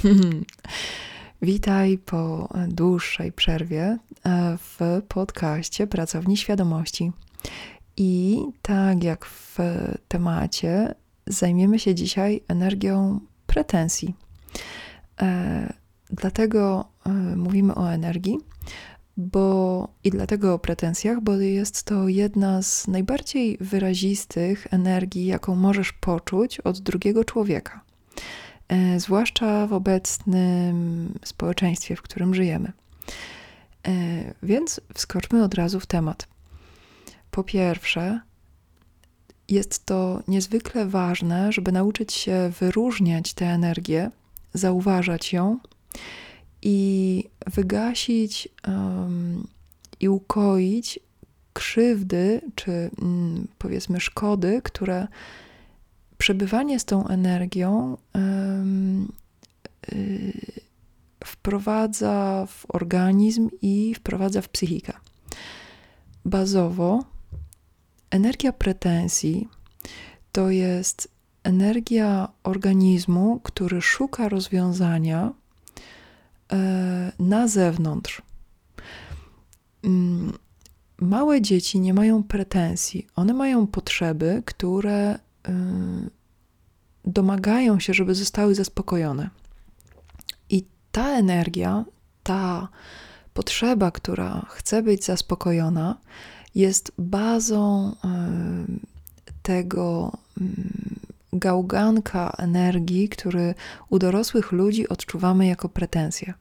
Witaj po dłuższej przerwie e, w podcaście Pracowni Świadomości. I tak jak w temacie, zajmiemy się dzisiaj energią pretensji. E, dlatego e, mówimy o energii, bo i dlatego o pretensjach, bo jest to jedna z najbardziej wyrazistych energii, jaką możesz poczuć od drugiego człowieka. E, zwłaszcza w obecnym społeczeństwie, w którym żyjemy. E, więc wskoczmy od razu w temat. Po pierwsze, jest to niezwykle ważne, żeby nauczyć się wyróżniać tę energię, zauważać ją i wygasić um, i ukoić krzywdy, czy um, powiedzmy szkody, które przebywanie z tą energią y, wprowadza w organizm i wprowadza w psychikę. Bazowo energia pretensji to jest energia organizmu, który szuka rozwiązania e, na zewnątrz. Mm, małe dzieci nie mają pretensji, one mają potrzeby, które domagają się, żeby zostały zaspokojone. I ta energia, ta potrzeba, która chce być zaspokojona, jest bazą y, tego mm, gałganka energii, który u dorosłych ludzi odczuwamy jako pretensję.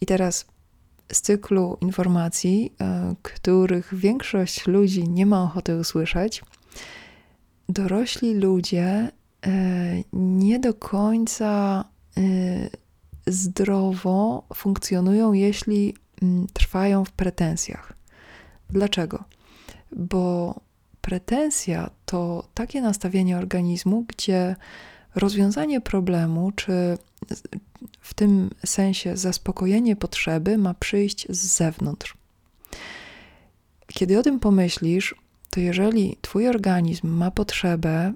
I teraz z cyklu informacji, y, których większość ludzi nie ma ochoty usłyszeć, dorośli ludzie e, nie do końca e, zdrowo funkcjonują, jeśli mm, trwają w pretensjach. Dlaczego? Bo pretensja to takie nastawienie organizmu, gdzie rozwiązanie problemu, czy w tym sensie zaspokojenie potrzeby ma przyjść z zewnątrz. Kiedy o tym pomyślisz, to jeżeli Twój organizm ma potrzebę,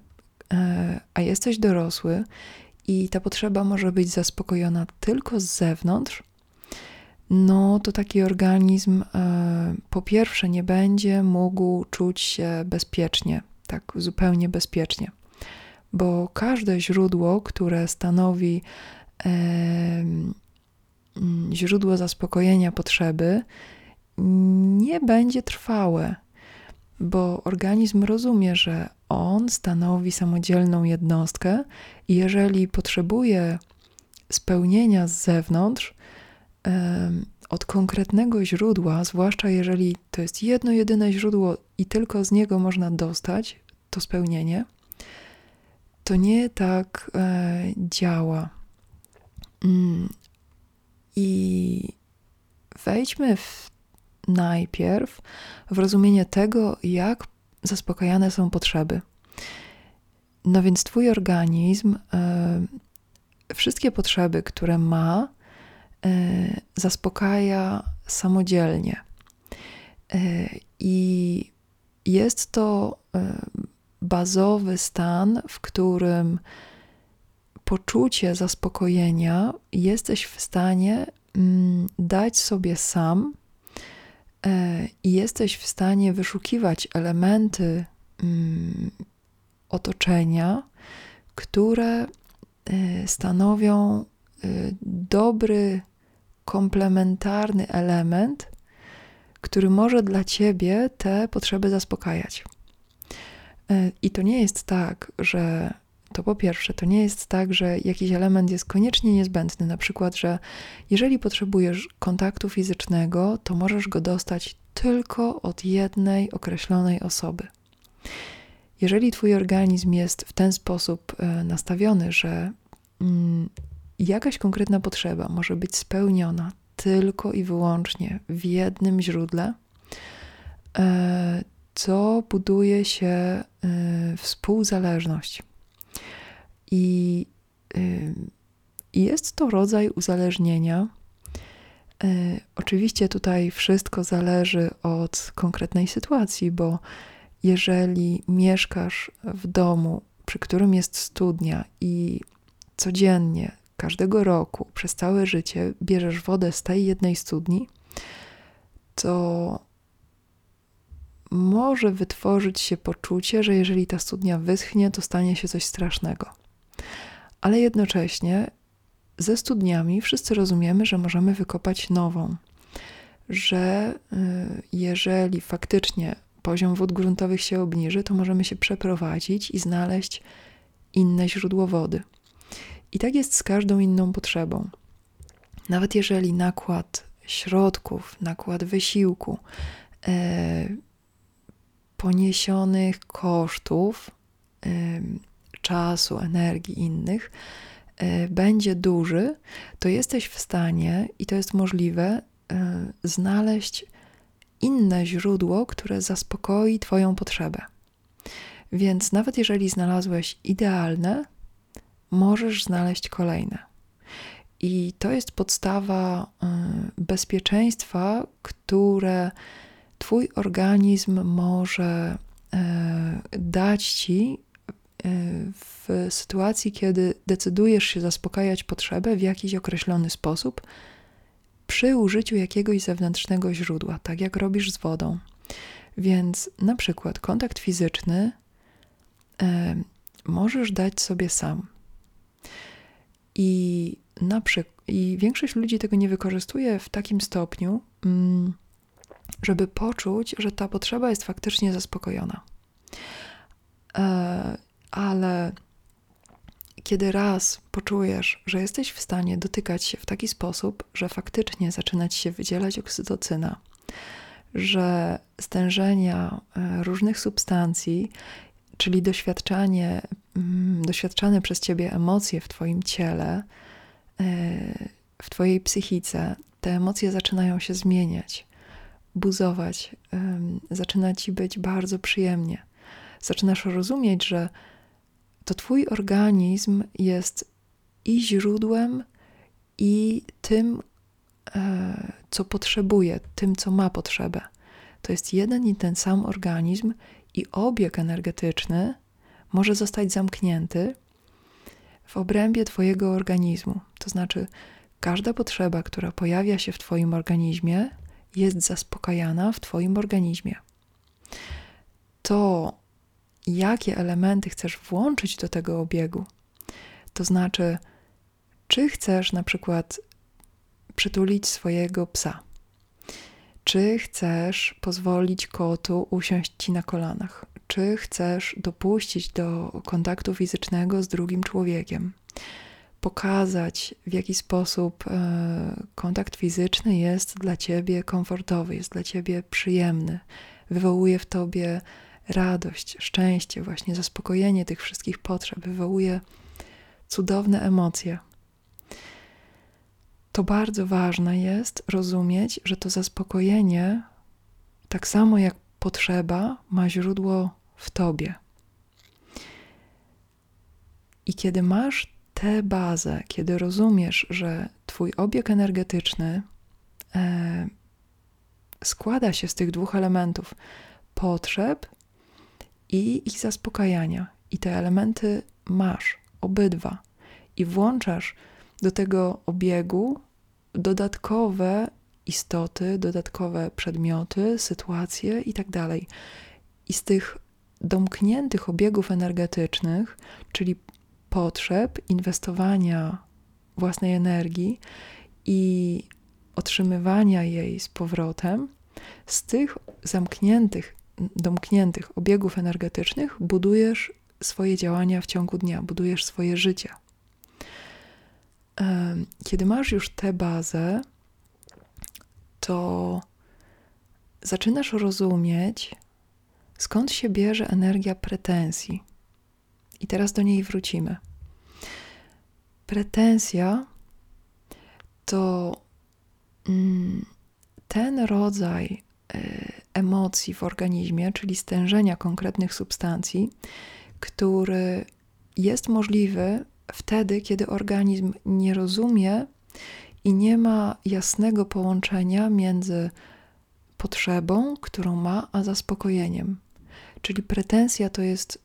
e, a jesteś dorosły i ta potrzeba może być zaspokojona tylko z zewnątrz, no to taki organizm e, po pierwsze nie będzie mógł czuć się bezpiecznie, tak zupełnie bezpiecznie, bo każde źródło, które stanowi źródło zaspokojenia potrzeby, nie będzie trwałe bo organizm rozumie, że on stanowi samodzielną jednostkę i jeżeli potrzebuje spełnienia z zewnątrz, od konkretnego źródła, zwłaszcza jeżeli to jest jedno jedyne źródło i tylko z niego można dostać to spełnienie, to nie tak e, działa. Mm. I wejdźmy w najpierw w rozumienie tego, jak zaspokajane są potrzeby. No więc Twój organizm y, wszystkie potrzeby, które ma, y, zaspokaja samodzielnie. Y, I jest to bazowy stan, w którym poczucie zaspokojenia jesteś w stanie mm, dać sobie sam E, i jesteś w stanie wyszukiwać elementy mm, otoczenia, które e, stanowią e, dobry, komplementarny element, który może dla ciebie te potrzeby zaspokajać. I to nie jest tak, że to po pierwsze, to nie jest tak, że jakiś element jest koniecznie niezbędny. Na przykład, że jeżeli potrzebujesz kontaktu fizycznego, to możesz go dostać tylko od jednej określonej osoby. Jeżeli Twój organizm jest w ten sposób e, nastawiony, że mm, jakaś konkretna potrzeba może być spełniona tylko i wyłącznie w jednym źródle, e, co buduje się e, współzależność. I jest to rodzaj uzależnienia. Y, oczywiście tutaj wszystko zależy od konkretnej sytuacji, bo jeżeli mieszkasz w domu, przy którym jest studnia i codziennie każdego roku, przez całe życie bierzesz wodę z tej jednej studni, to może wytworzyć się poczucie, że jeżeli ta studnia wyschnie, to stanie się coś strasznego. Ale jednocześnie ze studniami wszyscy rozumiemy, że możemy wykopać nową, że y, jeżeli faktycznie poziom wód gruntowych się obniży, to możemy się przeprowadzić i znaleźć inne źródło wody. I tak jest z każdą inną potrzebą. Nawet jeżeli nakład środków, nakład wysiłku, e, poniesionych kosztów, czasu, energii innych e, będzie duży, to jesteś w stanie, i to jest możliwe, e, znaleźć inne źródło, które zaspokoi Twoją potrzebę. Więc nawet jeżeli znalazłeś idealne, możesz znaleźć kolejne. I to jest podstawa y, bezpieczeństwa, które Twój organizm może dać Ci w sytuacji, kiedy decydujesz się zaspokajać potrzebę w jakiś określony sposób przy użyciu jakiegoś zewnętrznego źródła, tak jak robisz z wodą. Więc na przykład kontakt fizyczny możesz dać sobie sam. I, na przykład, I większość ludzi tego nie wykorzystuje w takim stopniu, mm, żeby poczuć, że ta potrzeba jest faktycznie zaspokojona. E, ale kiedy raz poczujesz, że jesteś w stanie dotykać się w taki sposób, że faktycznie zaczyna ci się wydzielać oksytocyna, że stężenia e, różnych substancji czyli doświadczanie, mm, doświadczane przez ciebie emocje w twoim ciele, e, w twojej psychice, te emocje zaczynają się zmieniać, buzować, zaczyna ci być bardzo przyjemnie. Zaczynasz rozumieć, że to twój organizm jest i źródłem, i tym, e, co potrzebuje, tym, co ma potrzebę. To jest jeden i ten sam organizm, i obieg energetyczny może zostać zamknięty w obrębie Twojego organizmu. To znaczy, każda potrzeba, która pojawia się w Twoim organizmie, jest zaspokajana w Twoim organizmie. To, jakie elementy chcesz włączyć do tego obiegu, to znaczy, czy chcesz na przykład przytulić swojego psa czy chcesz pozwolić kotu usiąść ci na kolanach? Czy chcesz dopuścić do kontaktu fizycznego z drugim człowiekiem? Pokazać, w jaki sposób e, kontakt fizyczny jest dla ciebie komfortowy, jest dla ciebie przyjemny, wywołuje w tobie radość, szczęście, właśnie zaspokojenie tych wszystkich potrzeb, wywołuje cudowne emocje to bardzo ważne jest rozumieć, że to zaspokojenie, tak samo jak potrzeba, ma źródło w tobie. I kiedy masz tę bazę, kiedy rozumiesz, że Twój obieg energetyczny e, składa się z tych dwóch elementów potrzeb i ich zaspokajania, i te elementy masz obydwa, i włączasz do tego obiegu dodatkowe istoty, dodatkowe przedmioty, sytuacje itd. Tak I z tych domkniętych obiegów energetycznych, czyli potrzeb, inwestowania własnej energii i otrzymywania jej z powrotem, z tych zamkniętych, domkniętych obiegów energetycznych budujesz swoje działania w ciągu dnia, budujesz swoje życie kiedy masz już tę bazę, to zaczynasz rozumieć, skąd się bierze energia pretensji. I teraz do niej wrócimy. Pretensja to mm, ten rodzaj e, emocji w organizmie, czyli stężenia konkretnych substancji, który jest możliwy wtedy, kiedy organizm nie rozumie i nie ma jasnego połączenia między potrzebą, którą ma, a zaspokojeniem. Czyli pretensja to jest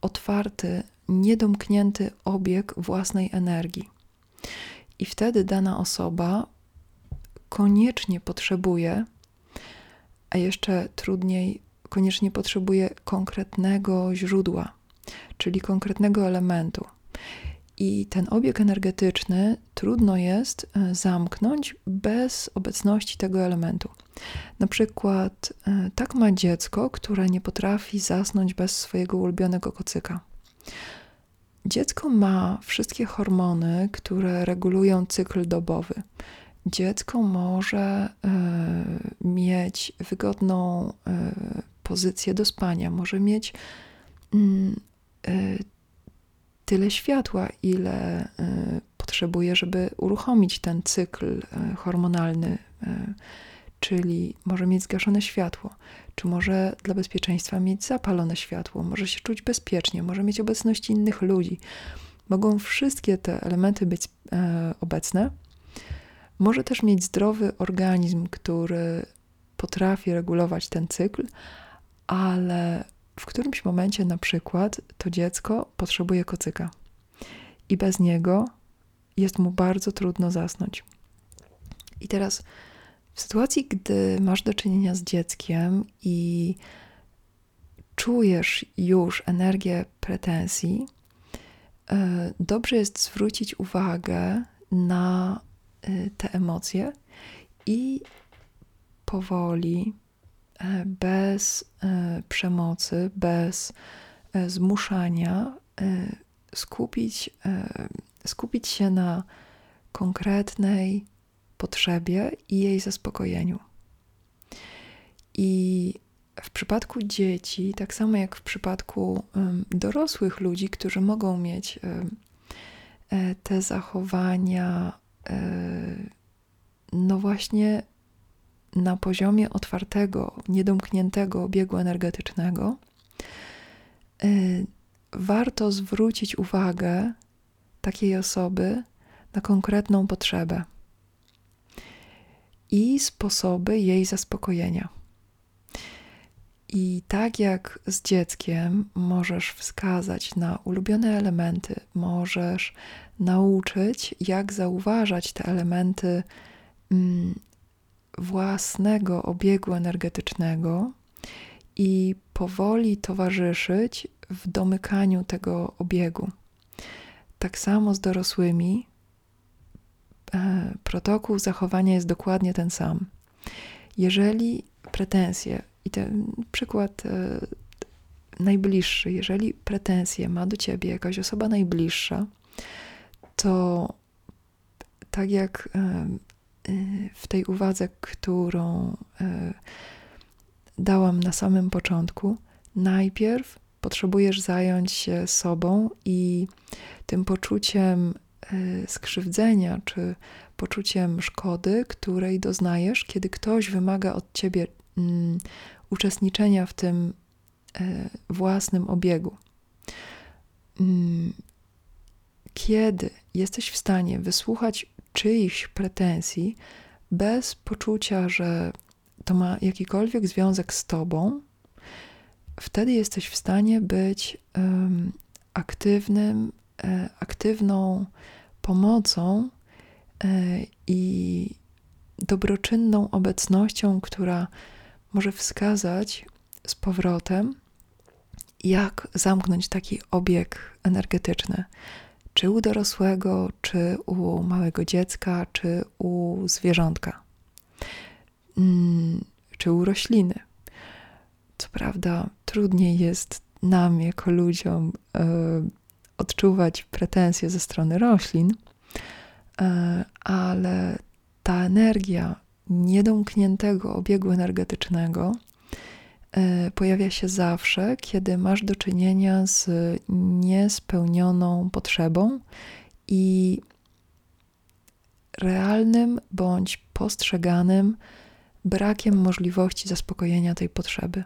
otwarty, niedomknięty obieg własnej energii. I wtedy dana osoba koniecznie potrzebuje, a jeszcze trudniej, koniecznie potrzebuje konkretnego źródła, czyli konkretnego elementu. I ten obieg energetyczny trudno jest e, zamknąć bez obecności tego elementu. Na przykład, e, tak ma dziecko, które nie potrafi zasnąć bez swojego ulubionego kocyka. Dziecko ma wszystkie hormony, które regulują cykl dobowy. Dziecko może y, mieć wygodną y, pozycję do spania, może mieć y, tyle światła, ile potrzebuje, żeby uruchomić ten cykl hormonalny, czyli może mieć zgaszone światło, czy może dla bezpieczeństwa mieć zapalone światło, może się czuć bezpiecznie, może mieć obecność innych ludzi. Mogą wszystkie te elementy być e, obecne. Może też mieć zdrowy organizm, który potrafi regulować ten cykl, ale w którymś momencie na przykład to dziecko potrzebuje kocyka i bez niego jest mu bardzo trudno zasnąć. I teraz w sytuacji, gdy masz do czynienia z dzieckiem i czujesz już energię pretensji, e, dobrze jest zwrócić uwagę na te emocje i powoli, e, bez przemocy, bez zmuszania, skupić, skupić się na konkretnej potrzebie i jej zaspokojeniu. I w przypadku dzieci, tak samo jak w przypadku dorosłych ludzi, którzy mogą mieć te zachowania, no właśnie na poziomie otwartego, niedomkniętego obiegu energetycznego, e, warto zwrócić uwagę takiej osoby na konkretną potrzebę i sposoby jej zaspokojenia. I tak jak z dzieckiem możesz wskazać na ulubione elementy, możesz nauczyć, jak zauważać te elementy mm, własnego obiegu energetycznego i powoli towarzyszyć w domykaniu tego obiegu. Tak samo z dorosłymi E, protokół zachowania jest dokładnie ten sam. Jeżeli pretensje, i ten przykład e, najbliższy, jeżeli pretensje ma do ciebie jakaś osoba najbliższa, to tak jak e, w tej uwadze, którą dałam na samym początku, najpierw potrzebujesz zająć się sobą i tym poczuciem Y, skrzywdzenia czy poczuciem szkody, której doznajesz, kiedy ktoś wymaga od ciebie mm, uczestniczenia w tym y, własnym obiegu. Mm, kiedy jesteś w stanie wysłuchać czyichś pretensji bez poczucia, że to ma jakikolwiek związek z tobą, wtedy jesteś w stanie być um, aktywnym, e, aktywną pomocą e, i dobroczynną obecnością, która może wskazać z powrotem, jak zamknąć taki obieg energetyczny, czy u dorosłego, czy u małego dziecka, czy u zwierzątka, mm, czy u rośliny. Co prawda, trudniej jest nam, jako ludziom, e, odczuwać pretensje ze strony roślin, e, ale ta energia niedomkniętego obiegu energetycznego pojawia się zawsze, kiedy masz do czynienia z niespełnioną potrzebą i realnym bądź postrzeganym brakiem możliwości zaspokojenia tej potrzeby.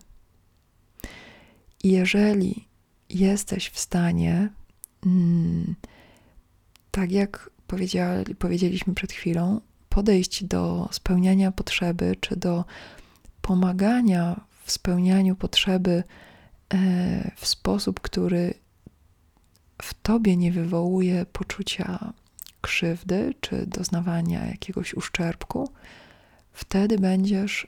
Jeżeli jesteś w stanie Mm, tak jak powiedzieliśmy przed chwilą, podejść do spełniania potrzeby, czy do pomagania w spełnianiu potrzeby e, w sposób, który w tobie nie wywołuje poczucia krzywdy czy doznawania jakiegoś uszczerbku, wtedy będziesz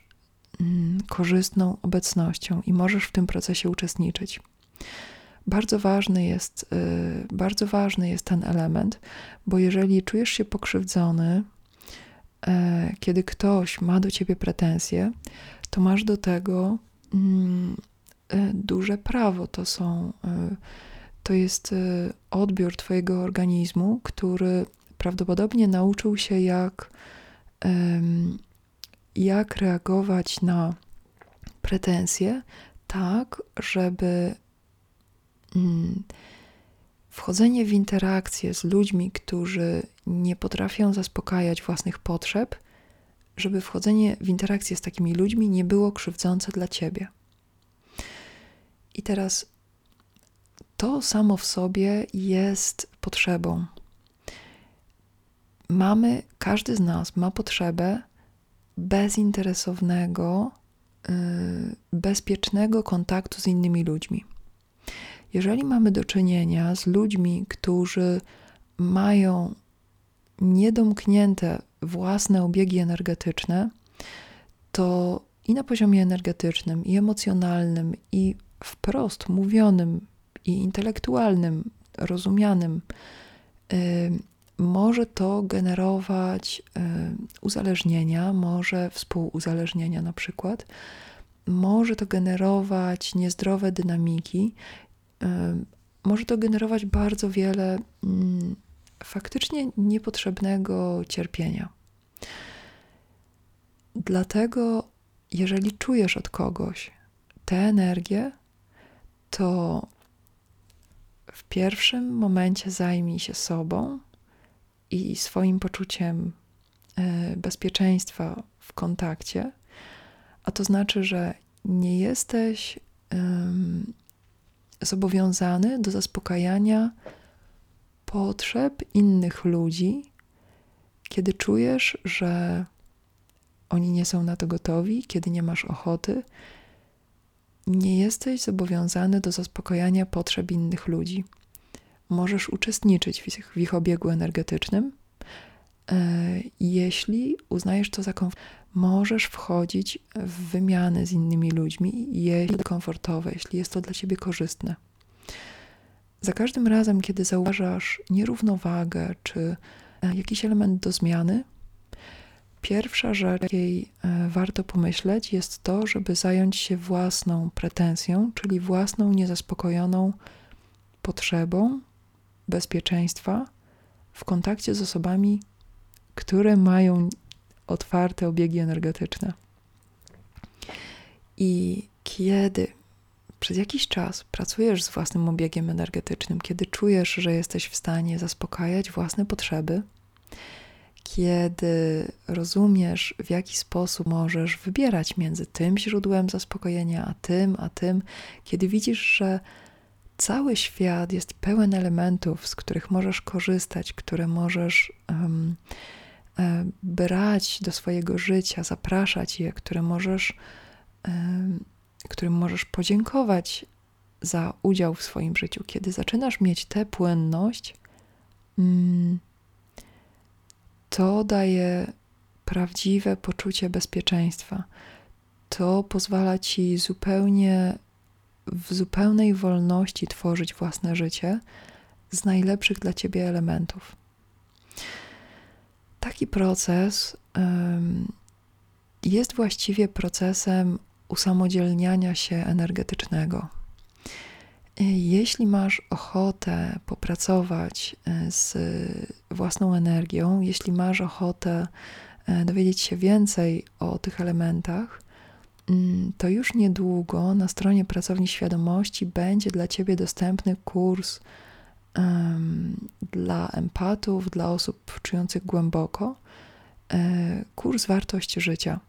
mm, korzystną obecnością i możesz w tym procesie uczestniczyć. Bardzo ważny jest, y, bardzo ważny jest ten element, bo jeżeli czujesz się pokrzywdzony, e, kiedy ktoś ma do ciebie pretensje, to masz do tego e, duże prawo. To są, e, to jest odbiór twojego organizmu, który prawdopodobnie nauczył się, jak, jak reagować na pretensje, tak, żeby mm, wchodzenie w interakcję z ludźmi, którzy nie potrafią zaspokajać własnych potrzeb, żeby wchodzenie w interakcję z takimi ludźmi nie było krzywdzące dla ciebie. I teraz to samo w sobie jest potrzebą mamy, każdy z nas ma potrzebę bezinteresownego, yy, bezpiecznego kontaktu z innymi ludźmi. Jeżeli mamy do czynienia z ludźmi, którzy mają niedomknięte własne obiegi energetyczne, to i na poziomie energetycznym, i emocjonalnym, i wprost mówionym, i intelektualnym, rozumianym, yy, może to generować y, uzależnienia, może współuzależnienia na przykład, może to generować niezdrowe dynamiki, y, może to generować bardzo wiele mm, faktycznie niepotrzebnego cierpienia. Dlatego, jeżeli czujesz od kogoś tę energię, to w pierwszym momencie zajmij się sobą i swoim poczuciem e, bezpieczeństwa w kontakcie, a to znaczy, że nie jesteś um, zobowiązany do zaspokajania potrzeb innych ludzi, kiedy czujesz, że oni nie są na to gotowi, kiedy nie masz ochoty. Nie jesteś zobowiązany do zaspokajania potrzeb innych ludzi możesz uczestniczyć w ich, w ich obiegu energetycznym. E, jeśli uznajesz to za komfortowe, możesz wchodzić w wymiany z innymi ludźmi, jeśli to komfortowe, jeśli jest to dla ciebie korzystne. Za każdym razem, kiedy zauważasz nierównowagę czy e, jakiś element do zmiany, pierwsza rzecz, jakiej e, warto pomyśleć, jest to, żeby zająć się własną pretensją, czyli własną niezaspokojoną potrzebą bezpieczeństwa w kontakcie z osobami, które mają otwarte obiegi energetyczne. I kiedy przez jakiś czas pracujesz z własnym obiegiem energetycznym, kiedy czujesz, że jesteś w stanie zaspokajać własne potrzeby, kiedy rozumiesz, w jaki sposób możesz wybierać między tym źródłem zaspokojenia, a tym, a tym, kiedy widzisz, że cały świat jest pełen elementów, z których możesz korzystać, które możesz um, brać do swojego życia, zapraszać je, które możesz, um, którym możesz podziękować za udział w swoim życiu. Kiedy zaczynasz mieć tę płynność, um, to daje prawdziwe poczucie bezpieczeństwa. To pozwala ci zupełnie w zupełnej wolności tworzyć własne życie z najlepszych dla ciebie elementów. Taki proces um, jest właściwie procesem usamodzielniania się energetycznego. Jeśli masz ochotę popracować e, z własną energią, jeśli masz ochotę e, dowiedzieć się więcej o tych elementach, to już niedługo na stronie Pracowni Świadomości będzie dla Ciebie dostępny kurs um, dla empatów, dla osób czujących głęboko, e, kurs Wartość Życia.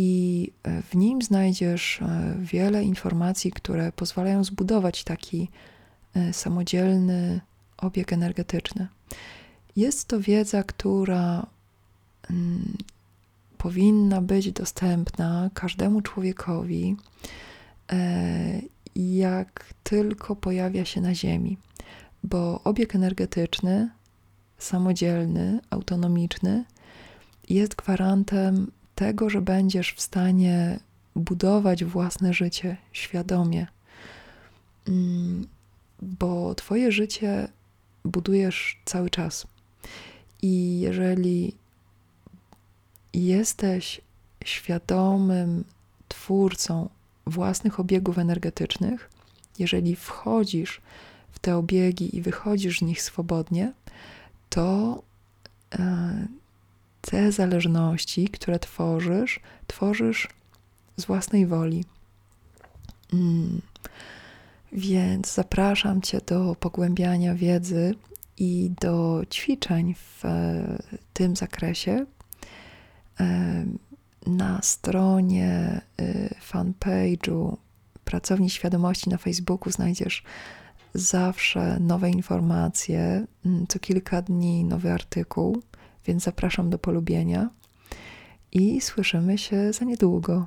I e, w nim znajdziesz e, wiele informacji, które pozwalają zbudować taki samodzielny obieg energetyczny. Jest to wiedza, która mm, powinna być dostępna każdemu człowiekowi, e, jak tylko pojawia się na Ziemi, bo obieg energetyczny samodzielny, autonomiczny, jest gwarantem tego, że będziesz w stanie budować własne życie świadomie. Mm, bo Twoje życie budujesz cały czas. I jeżeli jesteś świadomym twórcą własnych obiegów energetycznych, jeżeli wchodzisz w te obiegi i wychodzisz z nich swobodnie, to e, te zależności, które tworzysz, tworzysz z własnej woli. Mm. Więc zapraszam Cię do pogłębiania wiedzy i do ćwiczeń w e, tym zakresie. E, na stronie fanpage'u Pracowni Świadomości na Facebooku znajdziesz zawsze nowe informacje, mm, co kilka dni nowy artykuł, więc zapraszam do polubienia i słyszymy się za niedługo.